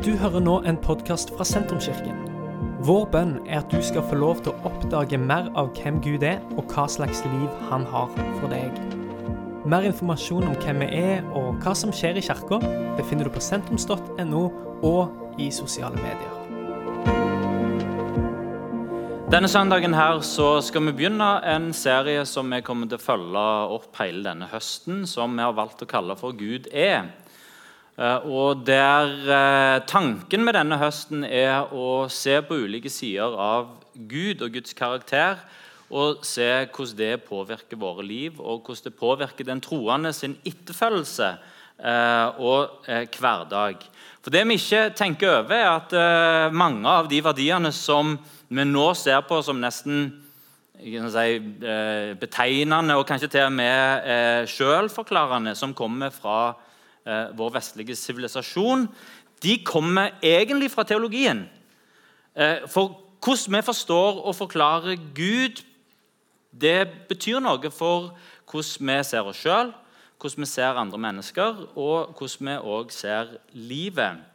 Du hører nå en podkast fra Sentrumskirken. Vår bønn er at du skal få lov til å oppdage mer av hvem Gud er, og hva slags liv han har for deg. Mer informasjon om hvem vi er og hva som skjer i kirka, befinner du på sentrums.no og i sosiale medier. Denne søndagen her så skal vi begynne en serie som vi kommer til å følge opp hele denne høsten, som vi har valgt å kalle for Gud er. Eh, og der eh, Tanken med denne høsten er å se på ulike sider av Gud og Guds karakter. Og se hvordan det påvirker våre liv, og hvordan det påvirker den troende sin etterfølgelse eh, og hverdag. For Det vi ikke tenker over, er at mange av de verdiene som vi nå ser på som nesten si, betegnende og kanskje til og med selvforklarende, som kommer fra eh, vår vestlige sivilisasjon, de kommer egentlig fra teologien. Eh, for hvordan vi forstår og forklarer Gud, det betyr noe for hvordan vi ser oss sjøl, hvordan vi ser andre mennesker, og hvordan vi òg ser livet.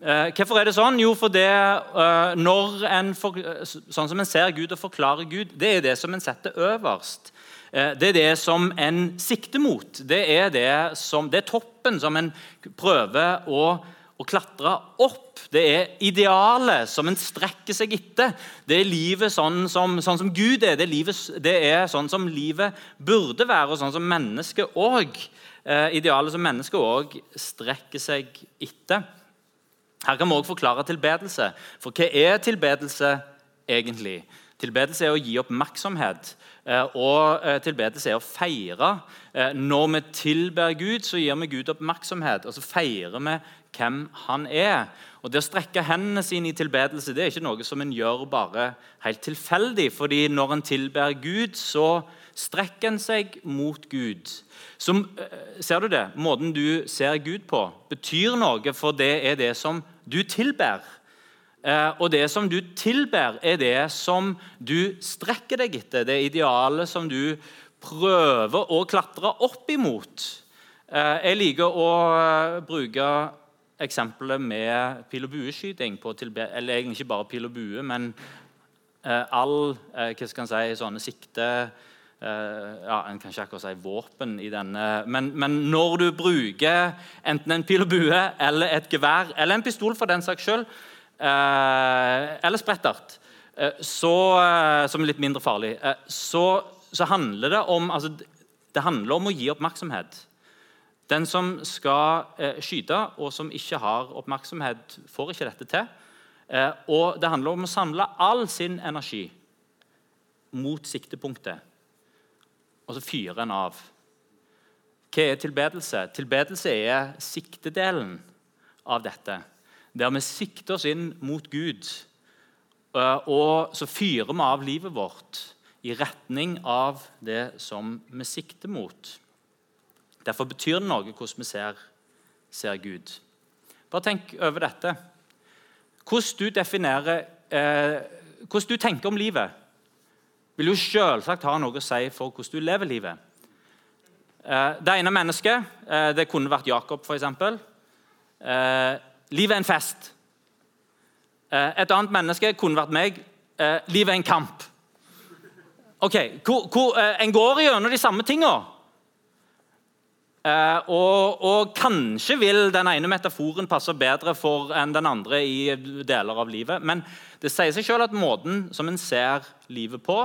Eh, hvorfor er det sånn? Jo, fordi eh, når en for, sånn som en ser Gud og forklarer Gud, det er det som en setter øverst. Eh, det er det som en sikter mot. Det er, det som, det er toppen som en prøver å, å, klatre opp. Det er idealet som en strekker seg etter. Det er livet sånn som, sånn som Gud er. Det er, livet, det er, sånn som livet burde være, og sånn som mennesket òg. Eh, idealet som mennesket òg strekker seg etter. Her kan vi òg forklare tilbedelse. For hva er tilbedelse egentlig? Tilbedelse er å gi oppmerksomhet. Eh, og eh, tilbedelse er å feire. Eh, når vi tilber Gud, så gir vi Gud oppmerksomhet, og så feirer vi hvem han er. Og Det å strekke hendene sine i tilbedelse det er ikke noe som en gjør bare helt tilfeldig. fordi når en tilber Gud, så strekker en seg mot Gud. Så, ser du det? Måten du ser Gud på, betyr noe, for det er det som du tilber. Eh, og det som du tilber, er det som du strekker deg etter. Det idealet som du prøver å klatre opp imot. Eh, jeg liker å eh, bruke eksempelet med pil- og bueskyting. eller egentlig ikke bare pil og bue, men all hva skal en si, sånne sikte ja, En kan ikke akkurat si våpen i denne men, men, når du bruker enten en pil og bue eller et gevær, eller en pistol for den saks skyld, eller sprettert, eh, så, eh, som er litt mindre farlig, så, så handler det om altså, det handler om å gi oppmerksomhet. Den som skal skyte, og som ikke har oppmerksomhet, får ikke dette til. og det handler om å samle all sin energi mot siktepunktet, og så fyrer en av. Hva er tilbedelse? Tilbedelse er siktedelen av dette der vi sikter oss inn mot Gud. Eh, og så fyrer vi av livet vårt i retning av det som vi sikter mot. Derfor betyr det noe hvordan vi ser, ser Gud. Bare tenk over dette. Hvordan du eh, Hvordan du tenker om livet, vil jo selvsagt ha noe å si for hvordan du lever livet. Eh, det ene mennesket, eh, det kunne vært Jakob, f.eks. Eh, Livet er en fest. Eh, et annet menneske kunne vært meg. Eh, livet er en kamp. Ok, hvor, hvor, eh, En går gjennom de samme tinga. Og, og, kanskje vil den ene metaforen passe bedre for enn den andre i deler av livet. Men det sier seg selv at måten som en ser livet på,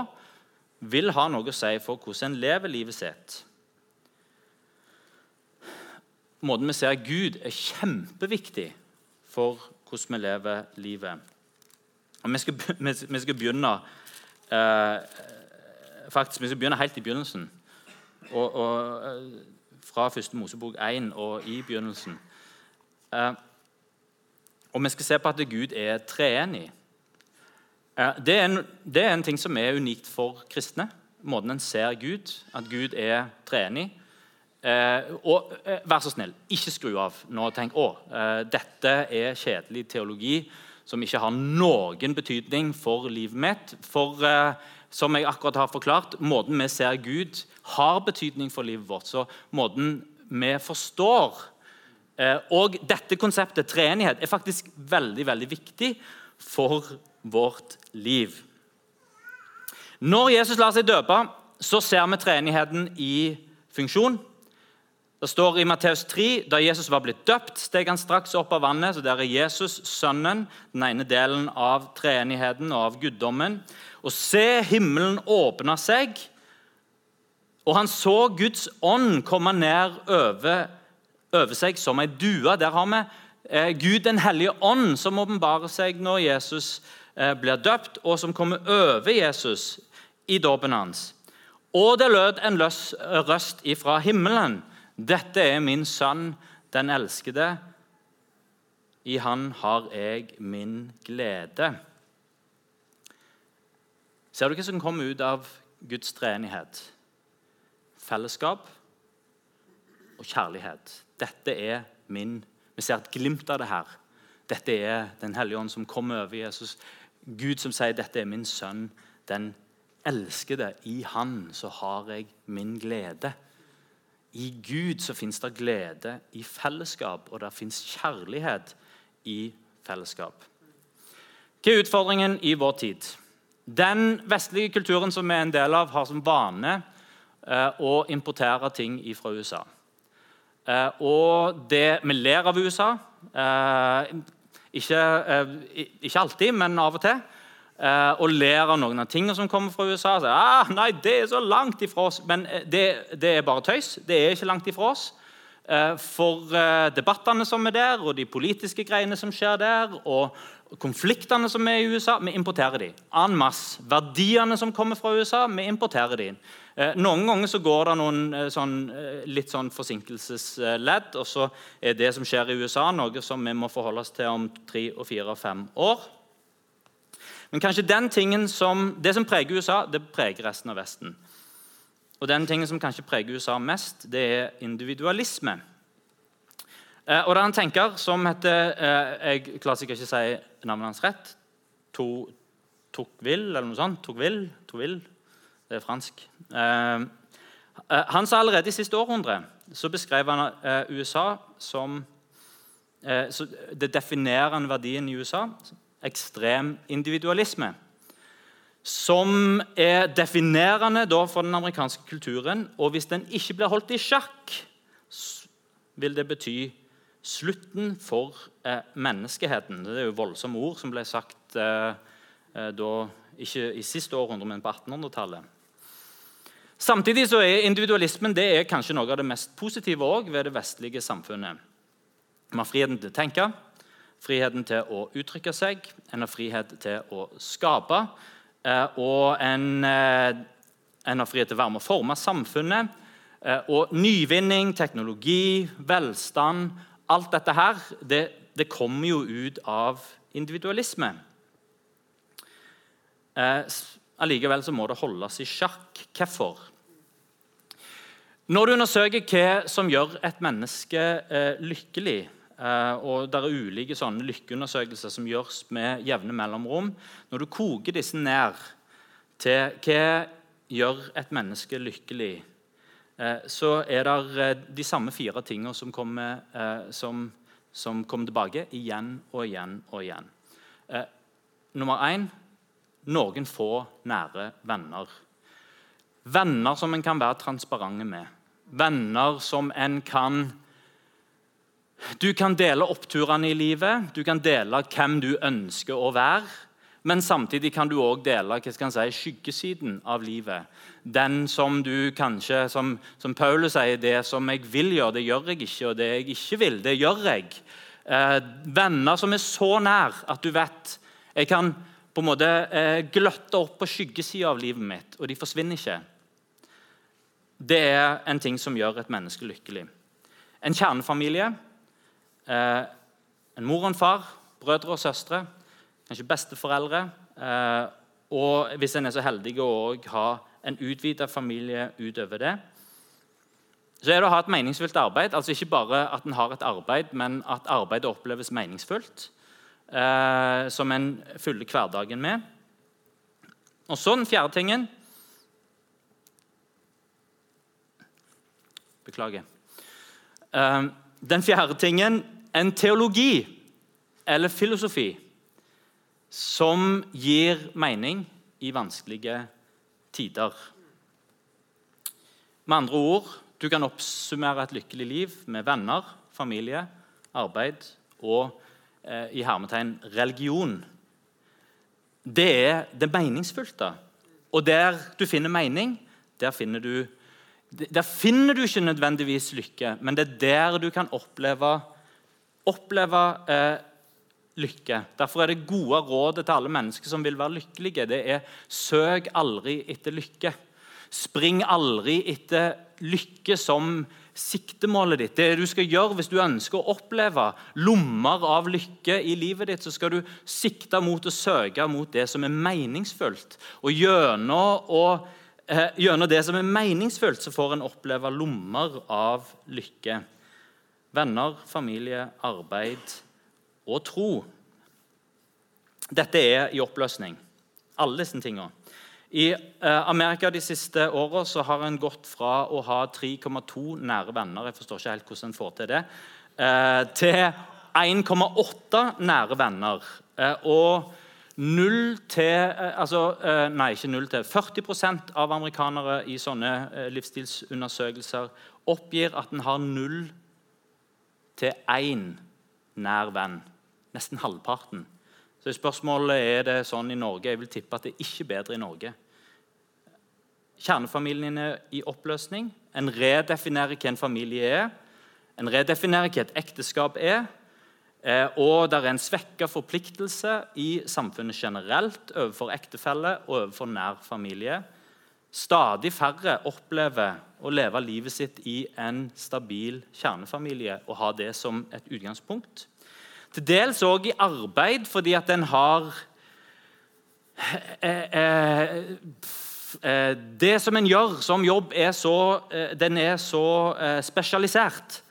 vil ha noe å si for hvordan en lever livet sitt. Måten vi ser Gud, er kjempeviktig for hvordan vi lever livet. Og Vi skal, vi skal begynne eh, faktisk, vi skal begynne helt i begynnelsen. Og, og eh, Fra første Mosebok 1 og i begynnelsen. Eh, og Vi skal se på at Gud er treenig. Eh, det, er en, det er en ting som er unikt for kristne. Måten en ser Gud, at Gud er treenig. Eh, og eh, vær så snill, ikke skru av nå og tenk å, eh, dette er kjedelig teologi som ikke har noen betydning for livet mitt. For eh, som jeg akkurat har forklart, måten vi ser Gud, har betydning for livet vårt. Så måten vi forstår Eh, og dette konseptet, treenighet, er faktisk veldig, veldig viktig for vårt liv. Når Jesus lar seg døpe, så ser vi treenigheten i funksjon. Det står i Matteus 3 da Jesus var blitt døpt, steg han straks opp av vannet. så Der er Jesus, Sønnen, den ene delen av treenigheten og av guddommen. Og se, himmelen åpna seg, og han så Guds ånd komme ned over, over seg som ei due. Der har vi eh, Gud den hellige ånd som åpenbarer seg når Jesus eh, blir døpt, og som kommer over Jesus i dåpen hans. Og det lød en løs, røst ifra himmelen. Dette er min sønn, den elskede. I han har jeg min glede. Ser du hva som kommer ut av Guds treenighet? Fellesskap og kjærlighet. Dette er min Vi ser et glimt av det her. Dette er Den hellige ånd som kommer over Jesus. Gud som sier 'Dette er min sønn, den elskede. I han så har jeg min glede'. I Gud så fins det glede i fellesskap, og det fins kjærlighet i fellesskap. Hva er utfordringen i vår tid? Den vestlige kulturen som vi er en del av, har som vane eh, å importere ting fra USA. Eh, og det, Vi ler av USA. Eh, ikke, ikke alltid, men av og til og ler av noen av tingene som kommer fra USA. Så, ah, nei, det er så langt ifra oss. Men eh, det, det, er bare tøys. Det er ikke langt ifra oss. Eh, for eh, debattene som er der, og de politiske greiene som skjer der, og konfliktene som er i USA, vi importerer de. En masse. Verdiene som kommer fra USA, vi importerer de. Eh, noen ganger så går det noen eh, sånn, litt sånn forsinkelsesledd, og så er det som skjer i USA, noe som vi må forholde oss til om tre, og fire og fem år. Men kanskje den tingen som, det som preger USA, det preger resten av Vesten. Og den tingen som kanskje preger USA mest, det er individualisme. Eh, og det er en tenker som heter eh, Jeg klarer sikkert ikke å si navnet hans rett. To, Tocqueville, eller noe sånt. Tocqueville, Tocqueville. Det er fransk. Eh, han sa allerede i siste århundre så beskrev han USA som Det definerende verdien i USA ekstrem individualisme. Som er definerende for den amerikanske kulturen. Og hvis den ikke blir holdt i sjakk, vil det bety slutten for eh, menneskeheten. Det er jo voldsomme ord som ble sagt eh, eh da, ikke i siste århundre, men på 1800-tallet. Samtidig så er individualismen det er kanskje noe av det mest positive ved det vestlige samfunnet. Vi har friheten til å tenke, friheten til å uttrykke seg, en har frihet til å skape. Eh, og en, eh, en har frihet til å være med å forme samfunnet. Eh, og nyvinning, teknologi, velstand Alt dette her det, det kommer jo ut av individualisme. Allikevel så må det holdes i sjakk. Hvorfor? Når du undersøker hva som gjør et menneske lykkelig, og Det er ulike sånne lykkeundersøkelser som gjøres med jevne mellomrom. Når du koker disse ned til hva gjør et menneske lykkelig, uh, så er det uh, de samme fire tingene som kommer, som, som kommer, tilbake igjen og igjen og igjen. nummer én noen få nære venner. Venner som en kan være transparente med. Venner som en kan du kan dele oppturene i livet, du kan dele hvem du ønsker å være. Men samtidig kan du òg dele si, skyggesiden av livet. Den som du kanskje, som, som Paulus sier, det som jeg vil gjøre, det gjør jeg ikke. Og det jeg ikke vil, det gjør jeg. Eh, venner som er så nær at du vet Jeg kan på en måte eh, gløtte opp på skyggesida av livet mitt, og de forsvinner ikke. Det er en ting som gjør et menneske lykkelig. En kjernefamilie Eh, en mor og en far, brødre og søstre, kanskje besteforeldre. Eh, og hvis en er så heldig å ha en utvida familie utover det, så er det å ha et meningsfullt arbeid. Altså Ikke bare at en har et arbeid, men at arbeidet oppleves meningsfullt. Eh, som en fyller hverdagen med. Og så den fjerde tingen Beklager. Eh, Den fjerde tingen en teologi eller filosofi som gir mening i vanskelige tider. Med andre ord du kan oppsummere et lykkelig liv med venner, familie, arbeid og eh, i hermetegn religion. Det er det meningsfylte. Og der du finner mening, der finner du, der finner du ikke nødvendigvis lykke, men det er der du kan oppleve, oppleve eh, lykke. Derfor er det gode rådet til alle mennesker som vil være lykkelige, det er søk aldri etter lykke. Spring aldri etter lykke som siktemålet ditt. Det du skal gjøre Hvis du ønsker å oppleve lommer av lykke i livet ditt, så skal du sikte mot å søke mot det som er meningsfullt. Og gjennom, og, eh, gjennom det som er meningsfullt, så får en oppleve lommer av lykke. Venner, familie, arbeid og tro. Dette er i oppløsning, alle disse tingene. I eh, Amerika de siste åra har en gått fra å ha 3,2 nære venner jeg forstår ikke helt hvordan en får til det, eh, til 1,8 nære venner. Eh, og 0 til, altså, nei, ikke 0 til, 40% av amerikanere i sånne livsstilsundersøkelser oppgir at en har 0 til én nær venn. Nesten halvparten. Så spørsmålet er det sånn i Norge. Jeg vil tippe at det er ikke bedre i Norge. Kjernefamilien er i oppløsning. En redefinerer hva en familie er. En redefinerer hva et ekteskap er. Eh, og det er en svekka forpliktelse i samfunnet generelt overfor ektefelle og overfor nær familie. Stadig færre opplever å leve livet sitt i en stabil kjernefamilie og ha det som et utgangspunkt. Til dels òg i arbeid, fordi at en har eh, eh, eh, Det som en gjør som jobb, er så, den er så spesialisert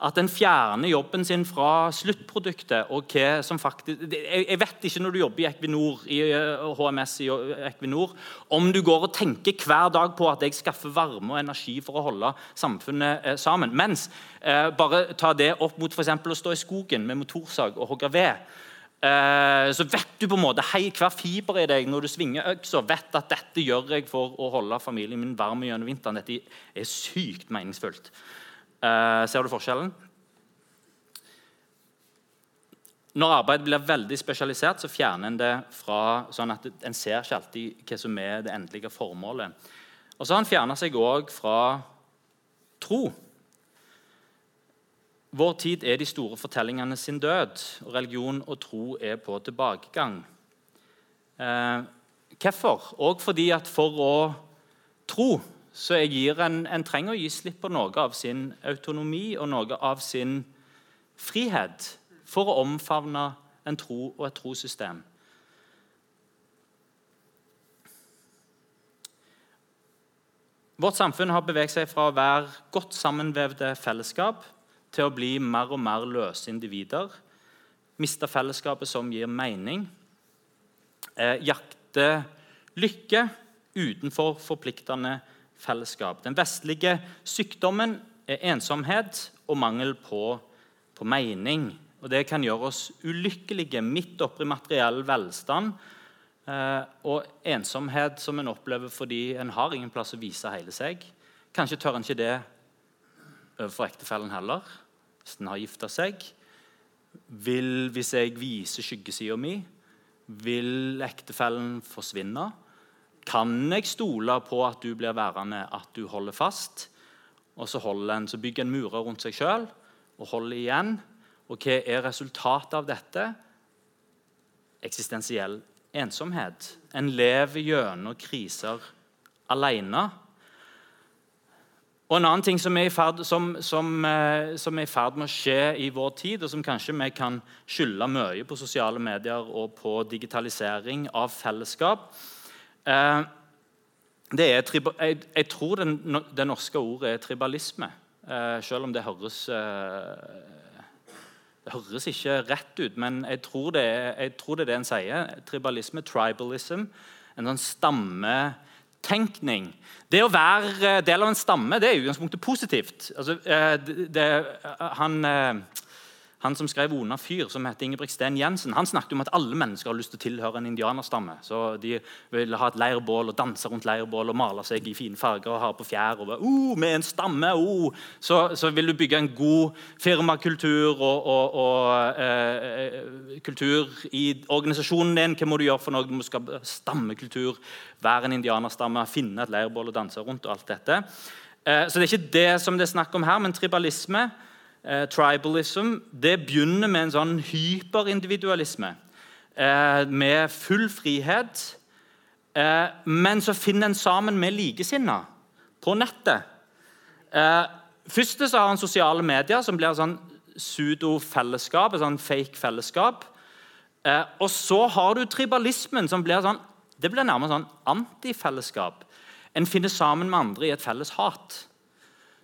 at en fjerner jobben sin fra sluttproduktet. og hva som faktisk... Jeg vet ikke når du jobber i Equinor, i HMS i Equinor, om du går og tenker hver dag på at jeg skaffer varme og energi for å holde samfunnet sammen. Mens eh, bare ta det opp mot for å stå i skogen med motorsag og hogge ved. Eh, så vet du på en måte hei, hver fiber i deg når du svinger øksa, vet at dette gjør jeg for å holde familien min varm gjennom vinteren. Dette er sykt meningsfullt. Eh, ser du forskjellen? Når arbeidet blir veldig spesialisert, så fjerner en det fra sånn at en ser ikke alltid hva som er det endelige formålet. Og så har han fjerna seg òg fra tro. Vår tid er de store fortellingene sin død, og religion og tro er på tilbakegang. Eh, hvorfor? Og fordi at for å tro så en, en, trenger å gi slipp på noe av sin autonomi og noe av sin frihet for å omfavne en tro og et trossystem. Vårt samfunn har beveget seg fra å være godt sammenvevde fellesskap til å bli mer og mer løse individer. Miste fellesskapet som gir mening. Eh, jakte lykke utenfor forpliktende fellesskap. Den vestlige sykdommen er ensomhet og mangel på, på mening. Og Det kan gjøre oss ulykkelige midt oppi materiell velstand eh, og ensomhet som en opplever fordi en har ingen plass å vise hele seg. Kanskje tør en ikke det overfor ektefellen heller, hvis en har gifta seg. Vil, hvis jeg viser skyggesida mi, vil ektefellen forsvinne? Kan jeg stole på at du blir værende, at du holder fast? Og så, en, så bygger en murer rundt seg sjøl og holder igjen. Og hva er resultatet av dette? Eksistensiell ensomhet. En lever gjennom kriser alene. Og En annen ting som er, i ferd, som, som, eh, som er i ferd med å skje i vår tid, og som kanskje vi kan skylde mye på sosiale medier og på digitalisering av fellesskap, er, jeg, tror det norske ordet er tribalisme, eh, selv om det høres eh, Det høres ikke rett ut, men jeg tror det er, jeg tror det, er det en sier. Tribalisme, tribalism. En sånn stamme grupptenkning. Det å være del av en stamme det er i utgangspunktet positivt. Altså, det, det, han han som skrev 'Ona fyr', som heter Ingebrigt Jensen, han snakket om at alle mennesker har lyst til å tilhøre en indianerstamme. Så De vil ha et leirbål og danse rundt leirbål og male seg i fine farger og ha på fjær. og oh, med en stamme, oh. så, så, vil du bygge en god firmakultur og, og, og eh, kultur i organisasjonen din. Hva må du gjøre for noe? Du må skape stammekultur, være en indianerstamme, finne et leirbål og danse rundt. og alt dette. Eh, så det er ikke det som det er snakk om her, men tribalisme eh, tribalism, det begynner med en sånn hyperindividualisme. Eh, med full frihet. Eh, men så finner en sammen med likesinna på nettet. Eh, først så har han sosiale medier, som blir sånn pseudo-fellesskap, et sånn fake fellesskap. Eh, og så har du tribalismen, som blir sånn, det blir nærmest sånn antifellesskap. En finner sammen med andre i et felles hat.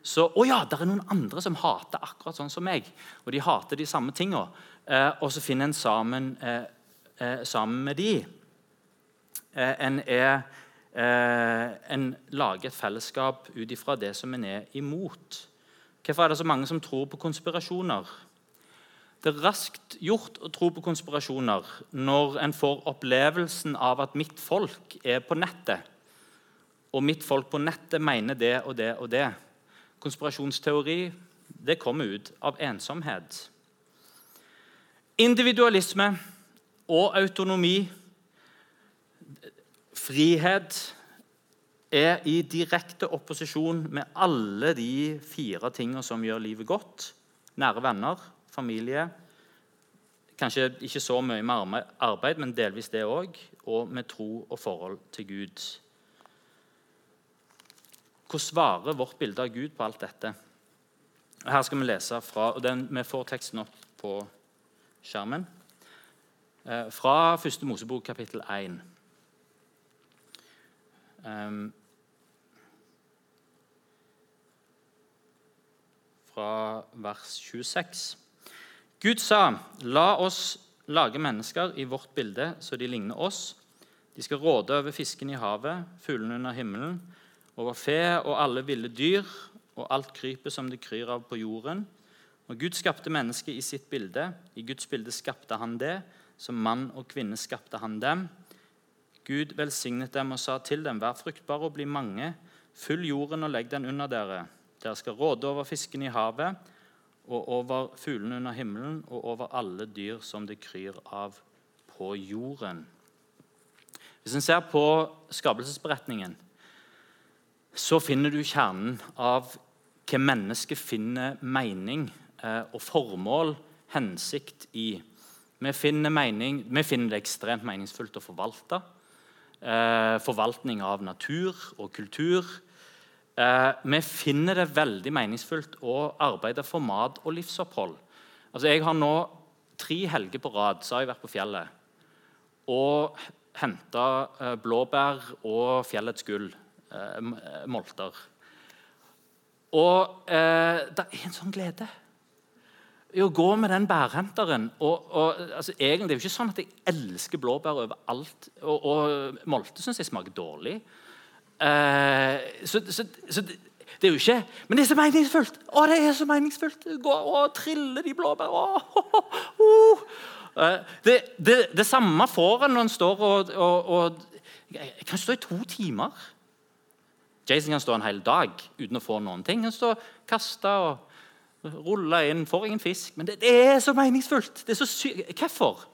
Så å ja, det er noen andre som hater akkurat sånn som meg. Og de hater de samme tinga. Eh, og så finner en sammen, eh, eh, sammen med de. Eh, en, er, eh, en lager et fellesskap ut ifra det som en er imot. Hvorfor er det så mange som tror på konspirasjoner? Det er raskt gjort å tro på konspirasjoner når en får opplevelsen av at mitt folk er på nettet. Og mitt folk på nettet mener det og det og det konspirasjonsteori, det kommer ut av ensomhet. Individualisme og autonomi, frihet, er i direkte opposisjon med alle de fire tingene som gjør livet godt. Nære venner, familie, kanskje ikke så mye med arbeid, men delvis det òg, og med tro og forhold til Gud. Hvordan svarer vårt bilde av Gud på alt dette? Her skal Vi lese fra, og den, vi får teksten opp på skjermen. Eh, fra første Mosebok, kapittel 1. Um, fra vers 26. Gud sa, 'La oss lage mennesker i vårt bilde, så de ligner oss.' 'De skal råde over fisken i havet, fuglene under himmelen' over fe og alle ville dyr og alt krypet som det kryr av på jorden. Og Gud skapte mennesket i sitt bilde. I Guds bilde skapte han det. Som mann og kvinne skapte han dem. Gud velsignet dem og sa til dem, vær fruktbare og bli mange. Fyll jorden og legg den under dere. Dere skal råde over fisken i havet og over fuglene under himmelen og over alle dyr som det kryr av på jorden. Hvis en ser på skapelsesberetningen, så finner du kjernen av hva mennesket finner mening eh, og formål, hensikt, i. Vi finner, mening, vi finner det ekstremt meningsfullt å forvalte. Eh, forvaltning av natur og kultur. Eh, vi finner det veldig meningsfullt å arbeide for mat og livsopphold. Altså, jeg har nå tre helger på rad så har jeg vært på fjellet og henta blåbær og fjellets gull molter. Og eh, det er en sånn glede i å gå med den bærhenteren. Og, og, altså, egentlig, Det er jo ikke sånn at jeg elsker blåbær overalt. Og, og molte syns jeg smaker dårlig. Eh, så, så, så det, det, er jo ikke Men det er så meningsfullt! Å, det er så meningsfullt! Gå og trille de blåbærene. Oh, det, det, det, samme får en når en står og, og, og Jeg kan stå i to timer Jason kan stå en hel dag uten å få noen ting. Han står kaste og ruller inn, får ingen fisk. Men det, det er så meningsfullt. Det er så sy Hvorfor?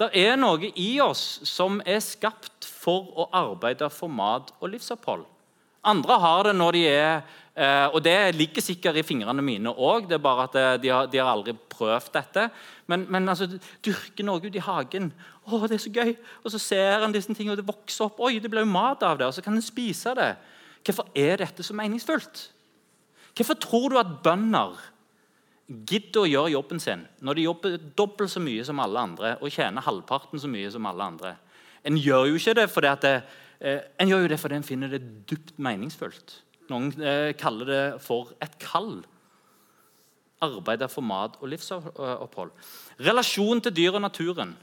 Det er noe i oss som er skapt for å arbeide for mat og livsopphold. Andre har det når de er eh, Og det ligger sikkert i fingrene mine òg. Det er bare at eh, de har, de har aldri prøvd dette. Men, men altså, dyrke noe ute i hagen. Å, det er så gøy! Og så ser en disse tingene, og det vokser opp. Oi, det blir jo mat av det. Og så kan en spise det. Hvorfor er dette så meningsfullt? Hvorfor tror du at bønder gidder å gjøre jobben sin når de jobber dobbelt så mye som alle andre og tjener halvparten så mye som alle andre? En gjør jo ikke det fordi at det, eh, en gjør jo det fordi en finner det dypt meningsfullt. Noen eh, kaller det for et kall. Arbeider for mat og livsopphold. Relasjon til dyr og naturen.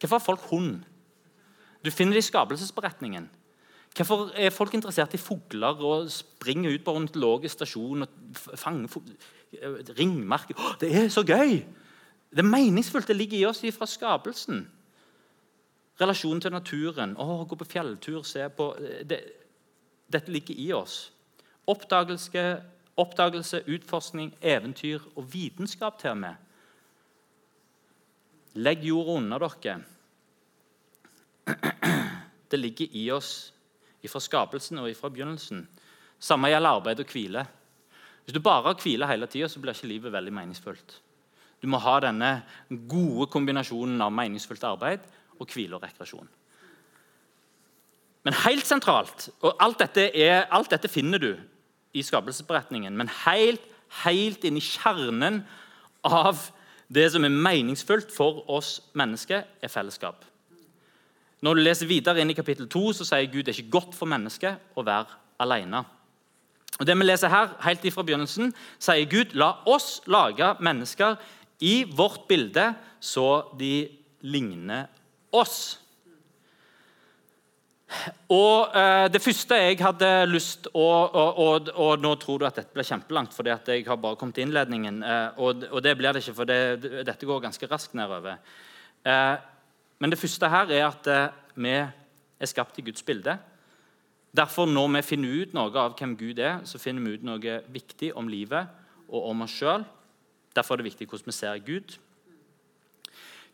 Hvorfor har folk hund? Du finner det i skapelsesberetningen. Hvorfor er folk interessert i fugler og springer ut på ornitologisk stasjon og fanger ringmerker? Oh, det er så gøy! Det er meningsfullt. Det ligger i oss fra skapelsen. Relasjonen til naturen. Å, gå på fjelltur, se på det, Dette ligger i oss. Oppdagelse, oppdagelse, utforskning, eventyr og vitenskap til og med. Legg jorda under dere. Det ligger i oss fra skapelsen og fra begynnelsen. Samme gjelder arbeid og hvile. Hvis du bare har hvile hele tida, blir ikke livet veldig meningsfullt. Du må ha denne gode kombinasjonen av meningsfullt arbeid og hvile og rekreasjon. Men helt sentralt og alt dette, er, alt dette finner du i skapelsesberetningen, men helt, helt inn i kjernen av det som er meningsfullt for oss mennesker, er fellesskap. Når du leser videre inn i kapittel 2, så sier Gud det er ikke godt for mennesket å være alene. Og det vi leser her, helt ifra begynnelsen, sier Gud la oss lage mennesker i vårt bilde så de ligner oss. Og eh, Det første jeg hadde lyst å og, og, og, Nå tror du at dette blir kjempelangt, fordi at jeg har bare kommet til innledningen. Eh, og, og, det blir det ikke, for det, dette går ganske raskt nedover. Eh, men det første her er at eh, vi er skapt i Guds bilde. Derfor, når vi finner ut noe av hvem Gud er, så finner vi ut noe viktig om livet og om oss sjøl. Derfor er det viktig hvordan vi ser Gud.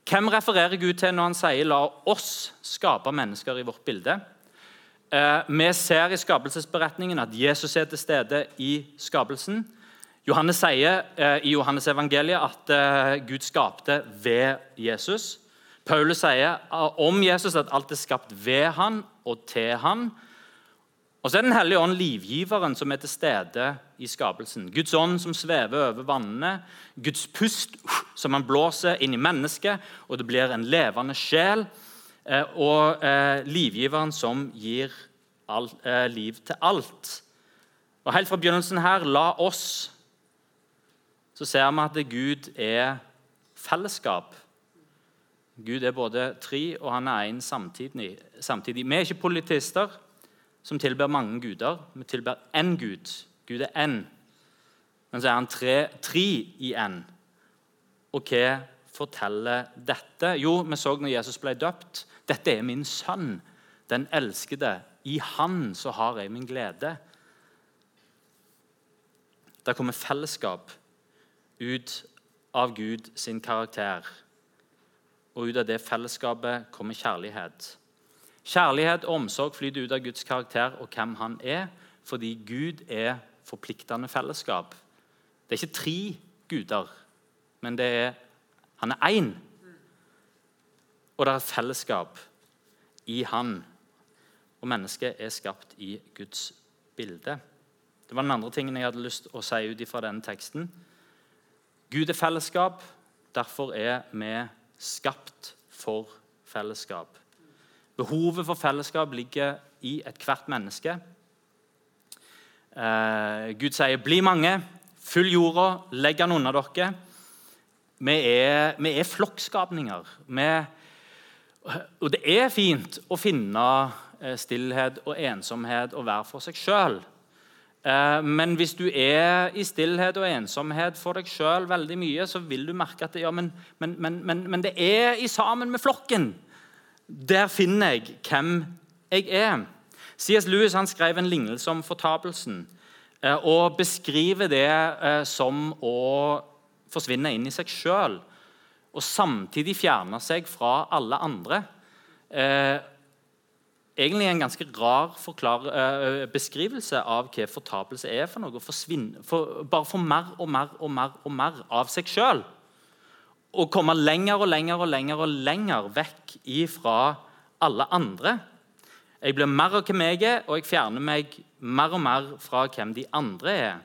Hvem refererer Gud til når han sier 'la oss skape mennesker i vårt bilde'? Eh, vi ser i skapelsesberetningen at Jesus er til stede i skapelsen. Johannes sier eh, i Johannes evangeliet at Gud skapte ved Jesus. Paulus sier om Jesus at alt er skapt ved han og til han. Og så er Den hellige ånd livgiveren som er til stede i skapelsen. Guds ånd som svever over vannene. Guds pust som han blåser inn i mennesket, og det blir en levende sjel. Eh, og eh, livgiveren som gir eh, liv til alt. Og Helt fra begynnelsen her, la oss, så ser vi at Gud er fellesskap. Gud er både tre, og han er én samtidig. samtidig. Vi er ikke politister som tilber mange guder. Vi tilber én Gud. Gud er én. Men så er han tre, tre i én. Og hva forteller dette? Jo, vi så når Jesus ble døpt. Dette er min sønn, den elskede. I han så har jeg min glede. Der kommer fellesskap ut av Gud sin karakter og ut av det fellesskapet kommer kjærlighet. Kjærlighet og omsorg flyter ut av Guds karakter og hvem han er, fordi Gud er forpliktende fellesskap. Det er ikke tre guder, men det er, han er én. Og det er fellesskap i han. Og mennesket er skapt i Guds bilde. Det var den andre tingen jeg hadde lyst til å si ut fra denne teksten. Gud er fellesskap, derfor er vi skapt for fellesskap. Behovet for fellesskap ligger i ethvert menneske. Eh, Gud sier 'bli mange, fyll jorda, legg den under dere'. Vi er, vi er flokkskapninger. Vi, og det er fint å finne eh, stillhet og ensomhet og være for seg sjøl. Eh, men hvis du er i stillhet og ensomhet for deg sjøl veldig mye, så vil du merke at det, ja, men, men, men, men, det er i sammen med flokken. Der finner jeg hvem jeg er. C.S. Lewis skrev en lignelse om fortapelsen eh, og beskriver det eh, som å forsvinne inn i seg sjøl og samtidig fjerne seg fra alle andre egentlig en ganske rar uh, beskrivelse av hva fortapelse er for noe. For, bare få mer og mer og mer og mer av seg sjøl. Og komme lenger og lenger og lenger og lenger vekk ifra alle andre. Jeg blir mer av hvem jeg er, og jeg fjerner meg mer og mer fra hvem de andre er.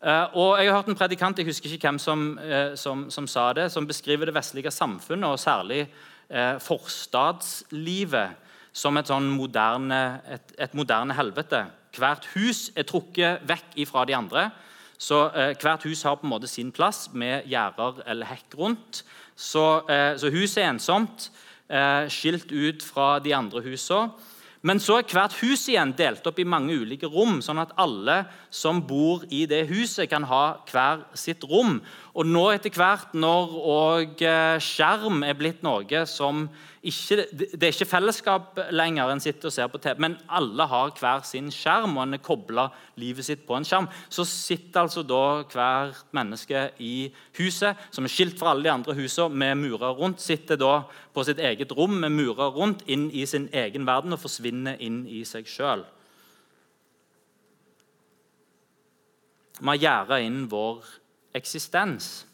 Uh, og Jeg har hørt en predikant jeg husker ikke hvem som, uh, som, som sa det, som beskriver det vestlige samfunnet, og særlig forstadslivet som et, sånn moderne, et, et moderne helvete. Hvert hus er trukket vekk fra de andre. Så eh, Hvert hus har på en måte sin plass med gjerder eller hekk rundt. Så, eh, så huset er ensomt, eh, skilt ut fra de andre husene. Men så er hvert hus igjen delt opp i mange ulike rom, sånn at alle som bor i det huset, kan ha hver sitt rom. Og nå etter hvert, når og eh, skjerm er blitt noe som ikke, Det er ikke fellesskap lenger, en sitter og ser på TV, men alle har hver sin skjerm, og en er kobla livet sitt på en skjerm. Så sitter altså da hvert menneske i huset, som er skilt fra alle de andre husene, med murer rundt, sitter da på sitt eget rom med murer rundt, inn i sin egen verden og forsvinner inn i seg sjøl. Vi har gjerda inn vår eksistens.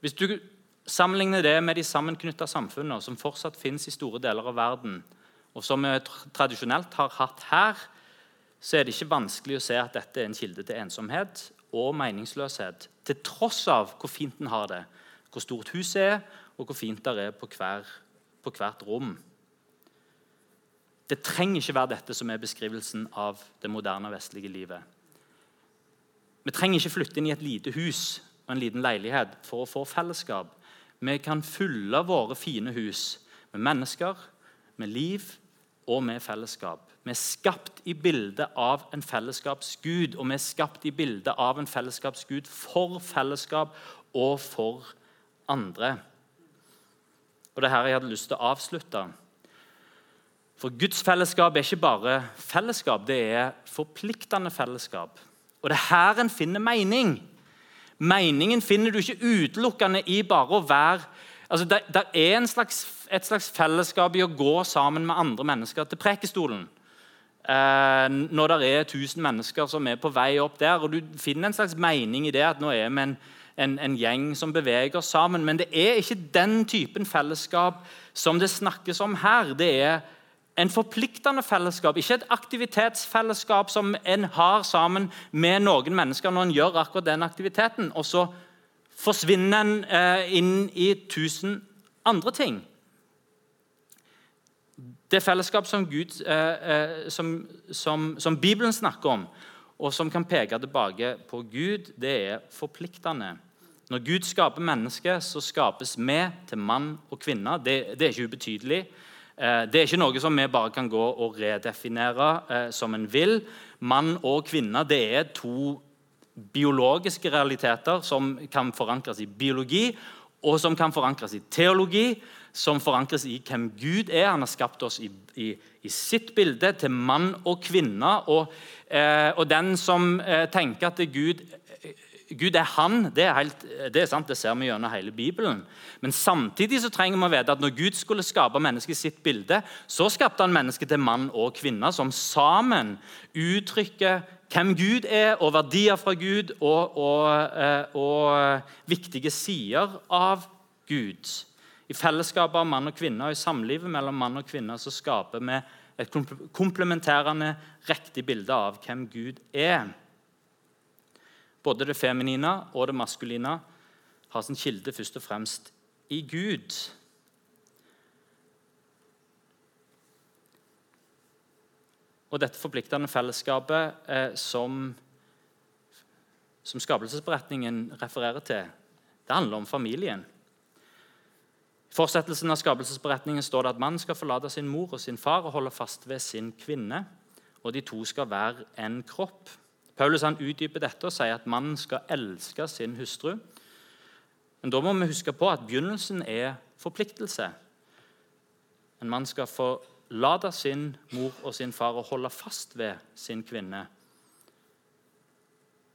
Hvis du sammenligner det med de sammenknytta samfunnene som fortsatt finnes i store deler av verden, og som vi tradisjonelt har hatt her, så er det ikke vanskelig å se at dette er en kilde til ensomhet og meningsløshet, til tross av hvor fint en har det, hvor stort huset er, og hvor fint det er på, hver, på hvert rom. Det trenger ikke være dette som er beskrivelsen av det moderne vestlige livet. Vi trenger ikke flytte inn i et lite hus og en liten leilighet for å få fellesskap. Vi kan fylle våre fine hus med mennesker, med liv og med fellesskap. Vi er skapt i bildet av en fellesskapsgud, og vi er skapt i bildet av en fellesskapsgud for fellesskap og for andre. Og Det er her jeg hadde lyst til å avslutte. For Guds fellesskap er ikke bare fellesskap, det er forpliktende fellesskap. Og det er her en finner mening. Meningen finner du ikke utelukkende i bare å være altså Det, det er slags, et slags fellesskap i å gå sammen med andre mennesker til prekestolen. Eh, når det er 1000 mennesker som er på vei opp der. og Du finner en slags mening i det at nå er vi en, en, en gjeng som beveger sammen. Men det er ikke den typen fellesskap som det snakkes om her. Det er en forpliktende fellesskap, ikke et aktivitetsfellesskap som en har sammen med noen mennesker når en gjør akkurat den aktiviteten, og så forsvinner en eh, inn i tusen andre ting. Det fellesskap som, Gud, eh, eh, som, som, som Bibelen snakker om, og som kan peke tilbake på Gud, det er forpliktende. Når Gud skaper mennesket, så skapes vi til mann og kvinne. Det, det er ikke ubetydelig. Eh, det er ikke noe som vi bare kan gå og redefinere eh, som en vil. Mann og kvinne det er to biologiske realiteter som kan forankres i biologi, og som kan forankres i teologi, som forankres i hvem Gud er. Han har skapt oss i, i, i sitt bilde til mann og kvinne. Og, eh, og den som tenker at Gud Gud er han, det er, helt, det er, sant, det ser vi gjennom hele Bibelen. Men samtidig så trenger vi å vite at når Gud skulle skape mennesket i sitt bilde, så skapte han mennesket til mann og kvinne, som sammen uttrykker hvem Gud er, og verdier fra Gud, og, og, og, og viktige sider av Gud. I fellesskapet av mann og kvinne og i samlivet mellom mann og kvinne så skaper vi et komplementerende, riktig bilde av hvem Gud er. Både det feminine og det maskuline har sin kilde først og fremst i Gud. Og dette forpliktende fellesskapet eh, som, som skapelsesberetningen refererer til, det handler om familien. I fortsettelsen av skapelsesberetningen står det at mannen skal forlate sin mor og sin far og holde fast ved sin kvinne, og de to skal være en kropp. Paulus han utdyper dette og sier at mannen skal elske sin hustru. Men da må vi huske på at begynnelsen er forpliktelse. En mann skal forlate sin mor og sin far og holde fast ved sin kvinne.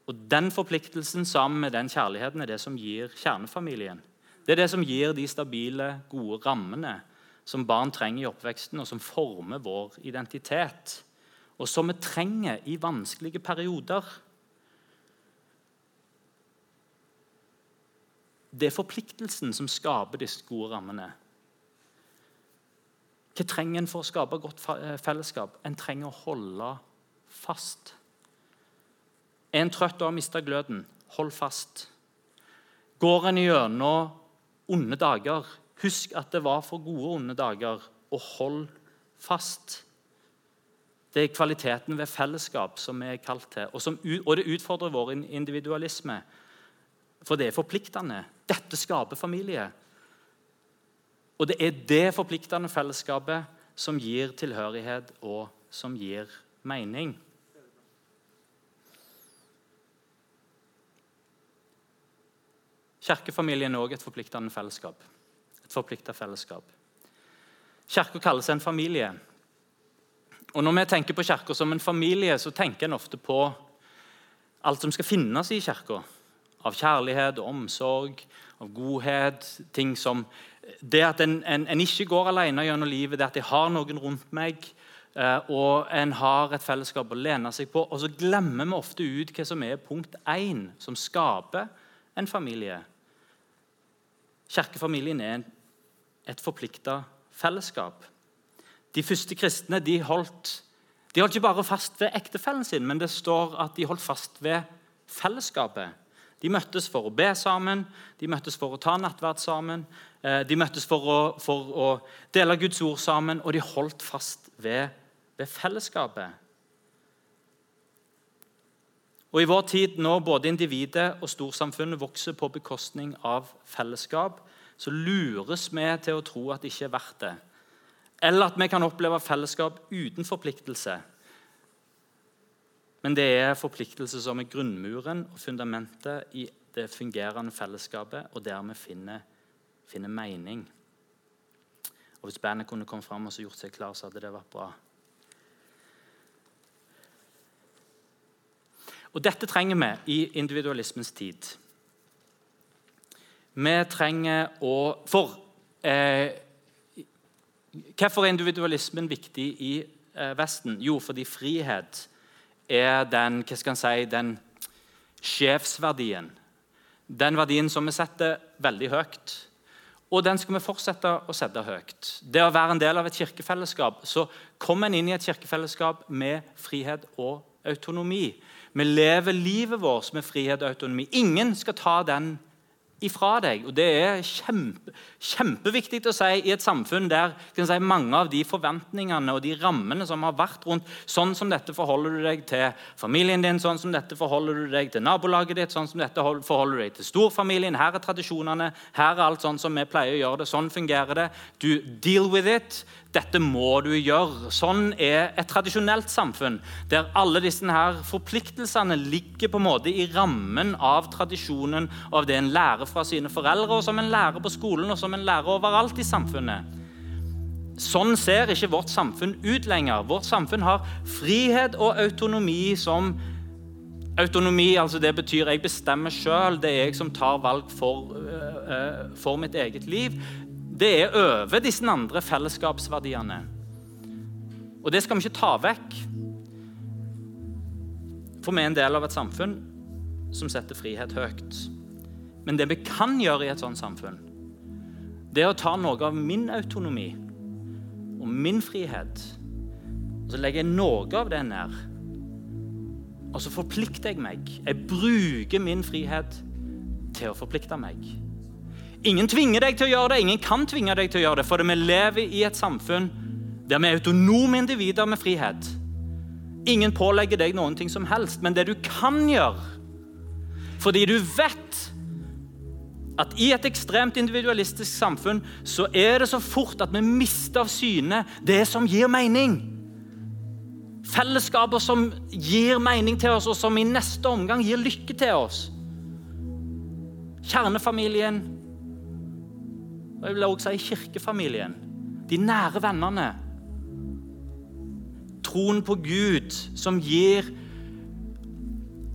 Og Den forpliktelsen sammen med den kjærligheten er det som gir kjernefamilien. Det er det som gir de stabile, gode rammene som barn trenger i oppveksten, og som former vår identitet og som vi trenger i vanskelige perioder. Det er forpliktelsen som skaper disse gode rammene. Hva trenger en for å skape godt eh, fellesskap? En trenger å holde fast. Er en trøtt og har mista gløden? Hold fast. Går en gjennom onde dager, husk at det var for gode onde dager, og hold fast. Det er kvaliteten ved fellesskap som vi er kalt til. Og, som, og det utfordrer vår individualisme. For det er forpliktende. Dette skaper familie. Og det er det forpliktende fellesskapet som gir tilhørighet og som gir mening. Kirkefamilien er også et forpliktende fellesskap. Et forplikta fellesskap. Kirka kalles en familie. Og Når vi tenker på Kirka som en familie, så tenker en ofte på alt som skal finnes i Kirka. Av kjærlighet og omsorg, av godhet. ting som Det at en, en, en ikke går alene gjennom livet, det at jeg har noen rundt meg, eh, og en har et fellesskap å lene seg på. Og så glemmer vi ofte ut hva som er punkt én, som skaper en familie. Kirkefamilien er et forplikta fellesskap. De første kristne de holdt, de holdt ikke bare fast ved ektefellen sin, men det står at de holdt fast ved fellesskapet. De møttes for å be sammen, de møttes for å ta nattverd sammen, eh, de møttes for å, for å dele Guds ord sammen, og de holdt fast ved, ved fellesskapet. Og I vår tid, når både individet og storsamfunnet vokser på bekostning av fellesskap, så lures vi til å tro at det ikke er verdt det. Eller at vi kan oppleve fellesskap uten forpliktelse. Men det er forpliktelse som er grunnmuren og fundamentet i det fungerende fellesskapet, og der vi finner, finner mening. Og Hvis bandet kunne kommet fram og gjort seg klar, så hadde det vært bra. Og Dette trenger vi i individualismens tid. Vi trenger å For eh, hvorfor er individualismen viktig i eh, Vesten? Jo, fordi frihet er den, hva skal si, den sjefsverdien. Den verdien som vi setter veldig høyt. Og den skal vi fortsette å sette høyt. Det å være en del av et kirkefellesskap, så kommer en inn i et kirkefellesskap med frihet og autonomi. Vi lever livet vårt med frihet og autonomi. Ingen skal ta den ifra deg. Og Det er kjempe, kjempeviktig å si i et samfunn der si, mange av de forventningene og de rammene som har vært rundt Sånn som dette forholder du deg til familien din, sånn som dette forholder du deg til nabolaget ditt, sånn som dette forholder du deg til storfamilien. Her er tradisjonene, her er alt sånn som vi pleier å gjøre det. Sånn fungerer det. Du deal with it. Dette må du gjøre. Sånn er et tradisjonelt samfunn, der alle disse her forpliktelsene ligger på en måte i rammen av tradisjonen av det en lærer fra sine foreldre, og som en lærer på skolen og som en lærer overalt i samfunnet. Sånn ser ikke vårt samfunn ut lenger. Vårt samfunn har frihet og autonomi som Autonomi altså det betyr jeg bestemmer sjøl. Det er jeg som tar valg for, uh, for mitt eget liv det er over disse andre fellesskapsverdiene. Og det skal vi ikke ta vekk. For vi er en del av et samfunn som setter frihet høyt. Men det vi kan gjøre i et sånt samfunn, det er å ta noe av min autonomi og min frihet, og så legger jeg noe av det ned. Og så forplikter jeg meg. Jeg bruker min frihet til å forplikte meg. Ingen tvinger deg til å gjøre det, ingen kan tvinge deg til å gjøre det, for vi lever i et samfunn der vi er autonome individer med frihet. Ingen pålegger deg noen ting som helst, men det du kan gjøre Fordi du vet at i et ekstremt individualistisk samfunn så er det så fort at vi mister av syne det som gir mening. Fellesskaper som gir mening til oss, og som i neste omgang gir lykke til oss. Kjernefamilien, og jeg vil også si kirkefamilien. De nære vennene. Troen på Gud som gir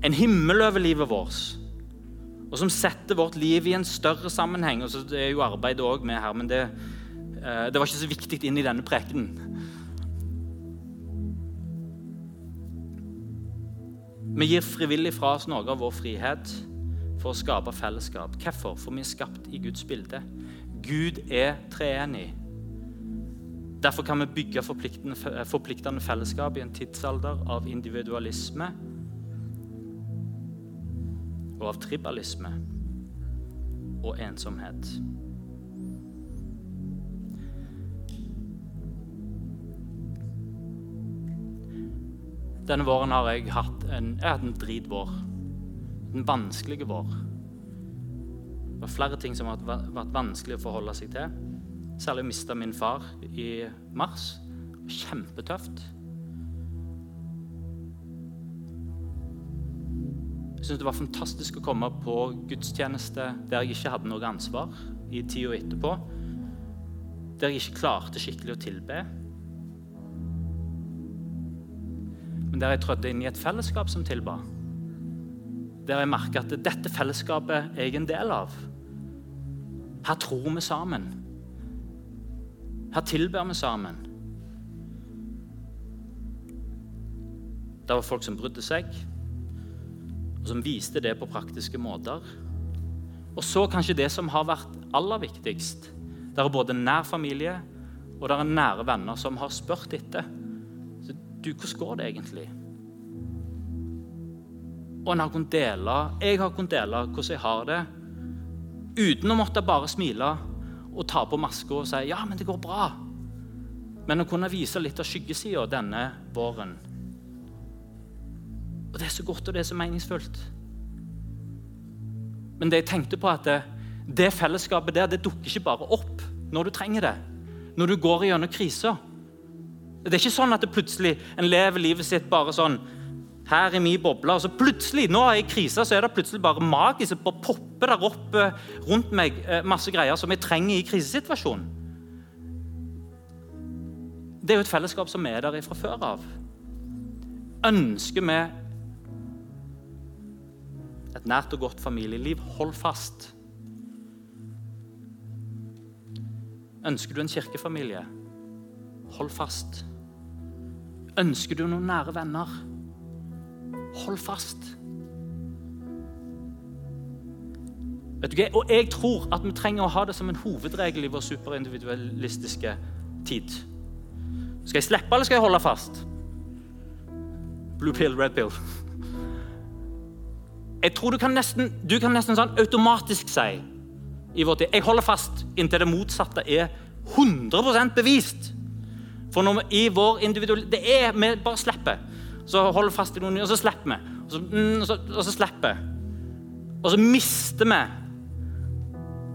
en himmel over livet vårt. Og som setter vårt liv i en større sammenheng. Og så det er jo arbeidet òg med her, men det, eh, det var ikke så viktig inn i denne prekenen. Vi gir frivillig fra oss noe av vår frihet for å skape fellesskap. Hvorfor? For vi er skapt i Guds bilde. Gud er treenig. Derfor kan vi bygge forpliktende fellesskap i en tidsalder av individualisme og av tribalisme og ensomhet. Denne våren har jeg hatt en, en dritvår. En vanskelig vår. Var flere ting som har vært vanskelig å forholde seg til. Særlig å miste min far i mars. Kjempetøft. Jeg syntes det var fantastisk å komme på gudstjeneste der jeg ikke hadde noe ansvar i tida etterpå. Der jeg ikke klarte skikkelig å tilbe. Men der jeg trødde inn i et fellesskap som tilba. Der jeg merka at dette fellesskapet er jeg en del av. Her tror vi sammen. Her tilber vi sammen. Det var folk som brydde seg, og som viste det på praktiske måter. Og så kanskje det som har vært aller viktigst. Det er både nær familie og det er nære venner som har spurt etter. Så, du, Hvordan går det egentlig? Og en har kunnet dele, jeg har kunnet dele hvordan jeg har det, uten å måtte bare smile og ta på maska og si 'ja, men det går bra'. Men å kunne vise litt av skyggesida denne våren. Og det er så godt og det er så meningsfullt. Men det jeg tenkte på at det, det fellesskapet der det dukker ikke bare opp når du trenger det. Når du går gjennom kriser. Det er ikke sånn at det plutselig en lever livet sitt bare sånn her i min boble. Og så plutselig, nå er jeg i krise, så er det plutselig bare magisk. Det bare popper der opp rundt meg eh, masse greier som jeg trenger i krisesituasjonen. Det er jo et fellesskap som er der fra før av. Ønsker vi et nært og godt familieliv, hold fast. Ønsker du en kirkefamilie, hold fast. Ønsker du noen nære venner? Hold fast. Vet du hva? Og jeg tror at vi trenger å ha det som en hovedregel i vår superindividualistiske tid. Skal jeg slippe, eller skal jeg holde fast? Blue pill, red pill. Jeg tror du kan nesten, du kan nesten sånn automatisk si i vår tid Jeg holder fast inntil det motsatte er 100% bevist. For når vi, i vår individuelle det er, Vi bare slipper. Så holder fast i noen, nye, og så slipper vi. Og så, mm, og så, og så slipper Og så mister vi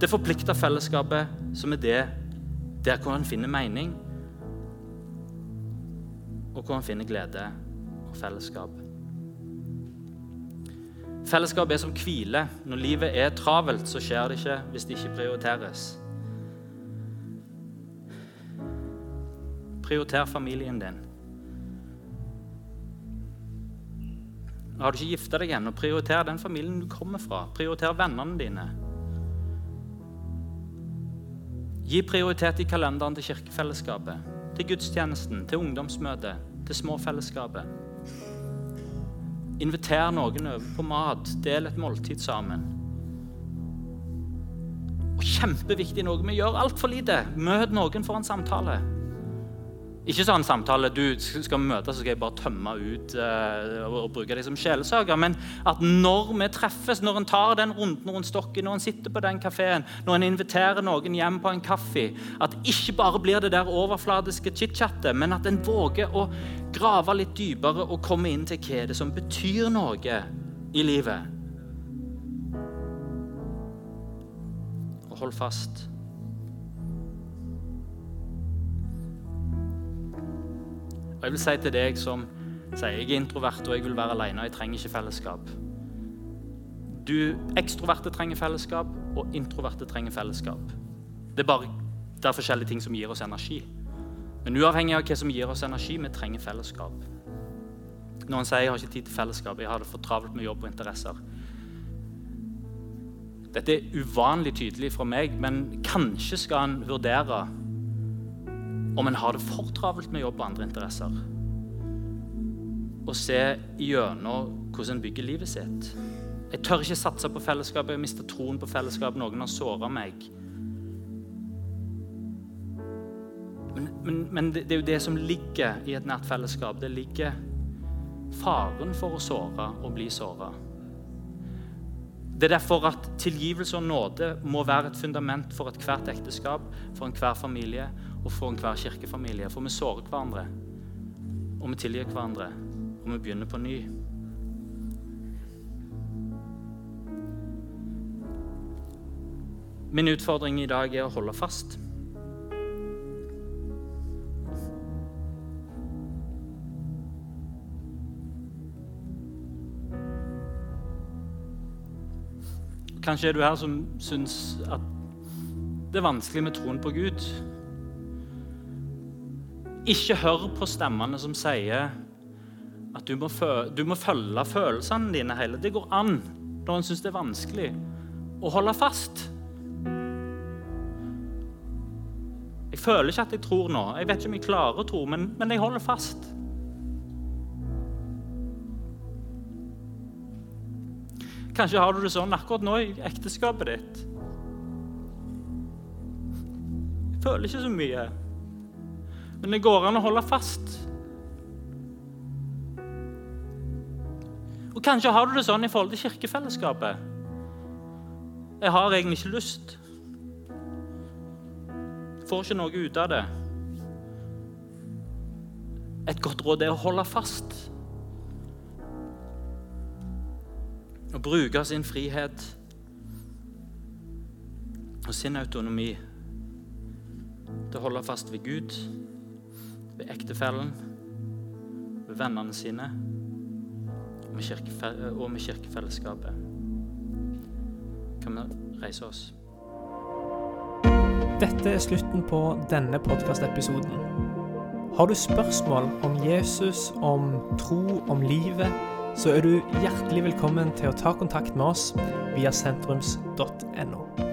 det forplikta fellesskapet som er det der hvor en finner mening, og hvor en finner glede og fellesskap. Fellesskap er som hvile. Når livet er travelt, så skjer det ikke hvis det ikke prioriteres. Prioriter familien din. Har du ikke gifta deg ennå, prioriter den familien du kommer fra. Prioriter vennene dine. Gi prioritet i kalenderen til kirkefellesskapet, til gudstjenesten, til ungdomsmøtet, til småfellesskapet. Inviter noen over på mat, del et måltid sammen. Og kjempeviktig noe vi gjør altfor lite. Møt noen for en samtale. Ikke sånn samtale du skal vi møtes, så skal jeg bare tømme ut uh, og, bruke deg som sjelesager. Men at når vi treffes, når en tar den runden rundt stokken, når en sitter på den kafeen, når en inviterer noen hjem på en kaffe, at ikke bare blir det der overfladiske chit-chatet, men at en våger å grave litt dypere og komme inn til hva det som betyr noe i livet. Og hold fast. Og jeg vil si til deg som sier jeg er introvert og jeg vil være alene jeg trenger ikke fellesskap. Du ekstroverte trenger fellesskap, og introverte trenger fellesskap. Det er bare det er forskjellige ting som gir oss energi. Men uavhengig av hva som gir oss energi, vi trenger fellesskap. Noen sier jeg har ikke tid til fellesskap, jeg har det for travelt med jobb og interesser. Dette er uvanlig tydelig fra meg, men kanskje skal en vurdere om en har det for travelt med jobb og andre interesser. Og se gjennom hvordan en bygger livet sitt. Jeg tør ikke satse på fellesskapet, jeg mister troen på fellesskapet. Noen har såra meg. Men, men, men det, det, er jo det som ligger i et nært fellesskap. Det ligger faren for å såre og bli såra. Det er derfor at tilgivelse og nåde må være et fundament for ethvert ekteskap, for enhver familie og for hver kirkefamilie. For vi sårer hverandre, og vi tilgir hverandre, og vi begynner på ny. Min utfordring i dag er å holde fast. Kanskje er du her som syns at det er vanskelig med troen på Gud. Ikke hør på stemmene som sier at du må, du må følge følelsene dine hele. Det går an når en syns det er vanskelig å holde fast. Jeg føler ikke at jeg tror nå. Jeg vet ikke om jeg klarer å tro, men, men jeg holder fast. Kanskje har du det sånn akkurat nå i ekteskapet ditt. Jeg føler ikke så mye. Men det går an å holde fast. Og Kanskje har du det sånn i forhold til kirkefellesskapet. Jeg har egentlig ikke lyst. Får ikke noe ut av det. Et godt råd er å holde fast. Å bruke sin frihet og sin autonomi til å holde fast ved Gud, ved ektefellen, ved vennene sine og med, og med kirkefellesskapet. Kan vi reise oss? Dette er slutten på denne podkastepisoden. Har du spørsmål om Jesus, om tro, om livet, så er du hjertelig velkommen til å ta kontakt med oss via sentrums.no.